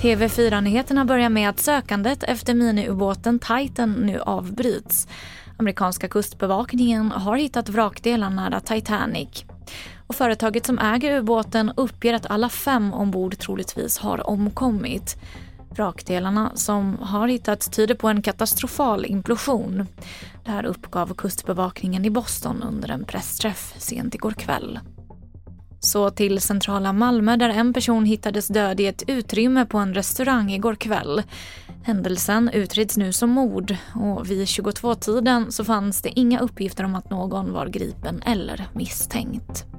TV4-nyheterna börjar med att sökandet efter miniubåten Titan nu avbryts. Amerikanska kustbevakningen har hittat vrakdelar nära Titanic. Och företaget som äger ubåten uppger att alla fem ombord troligtvis har omkommit. Vrakdelarna som har hittats tyder på en katastrofal implosion. Det här uppgav kustbevakningen i Boston under en pressträff sent igår kväll. Så till centrala Malmö där en person hittades död i ett utrymme på en restaurang igår kväll. Händelsen utreds nu som mord och vid 22-tiden så fanns det inga uppgifter om att någon var gripen eller misstänkt.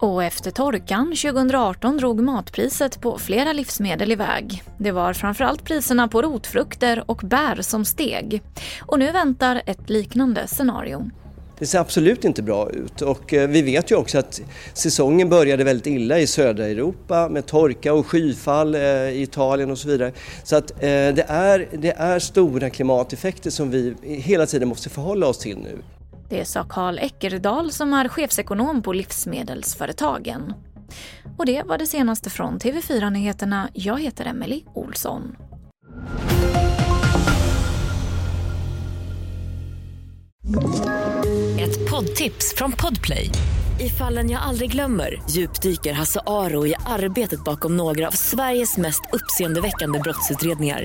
Och efter torkan 2018 drog matpriset på flera livsmedel iväg. Det var framförallt priserna på rotfrukter och bär som steg. Och nu väntar ett liknande scenario. Det ser absolut inte bra ut och eh, vi vet ju också att säsongen började väldigt illa i södra Europa med torka och skyfall eh, i Italien och så vidare. Så att eh, det är, det är stora klimateffekter som vi hela tiden måste förhålla oss till nu. Det sa Karl Eckerdal som är chefsekonom på Livsmedelsföretagen. Och det var det senaste från TV4 Nyheterna. Jag heter Emily Olsson. Ett poddtips från Podplay. I fallen jag aldrig glömmer djupdyker Hasse Aro i arbetet bakom några av Sveriges mest uppseendeväckande brottsutredningar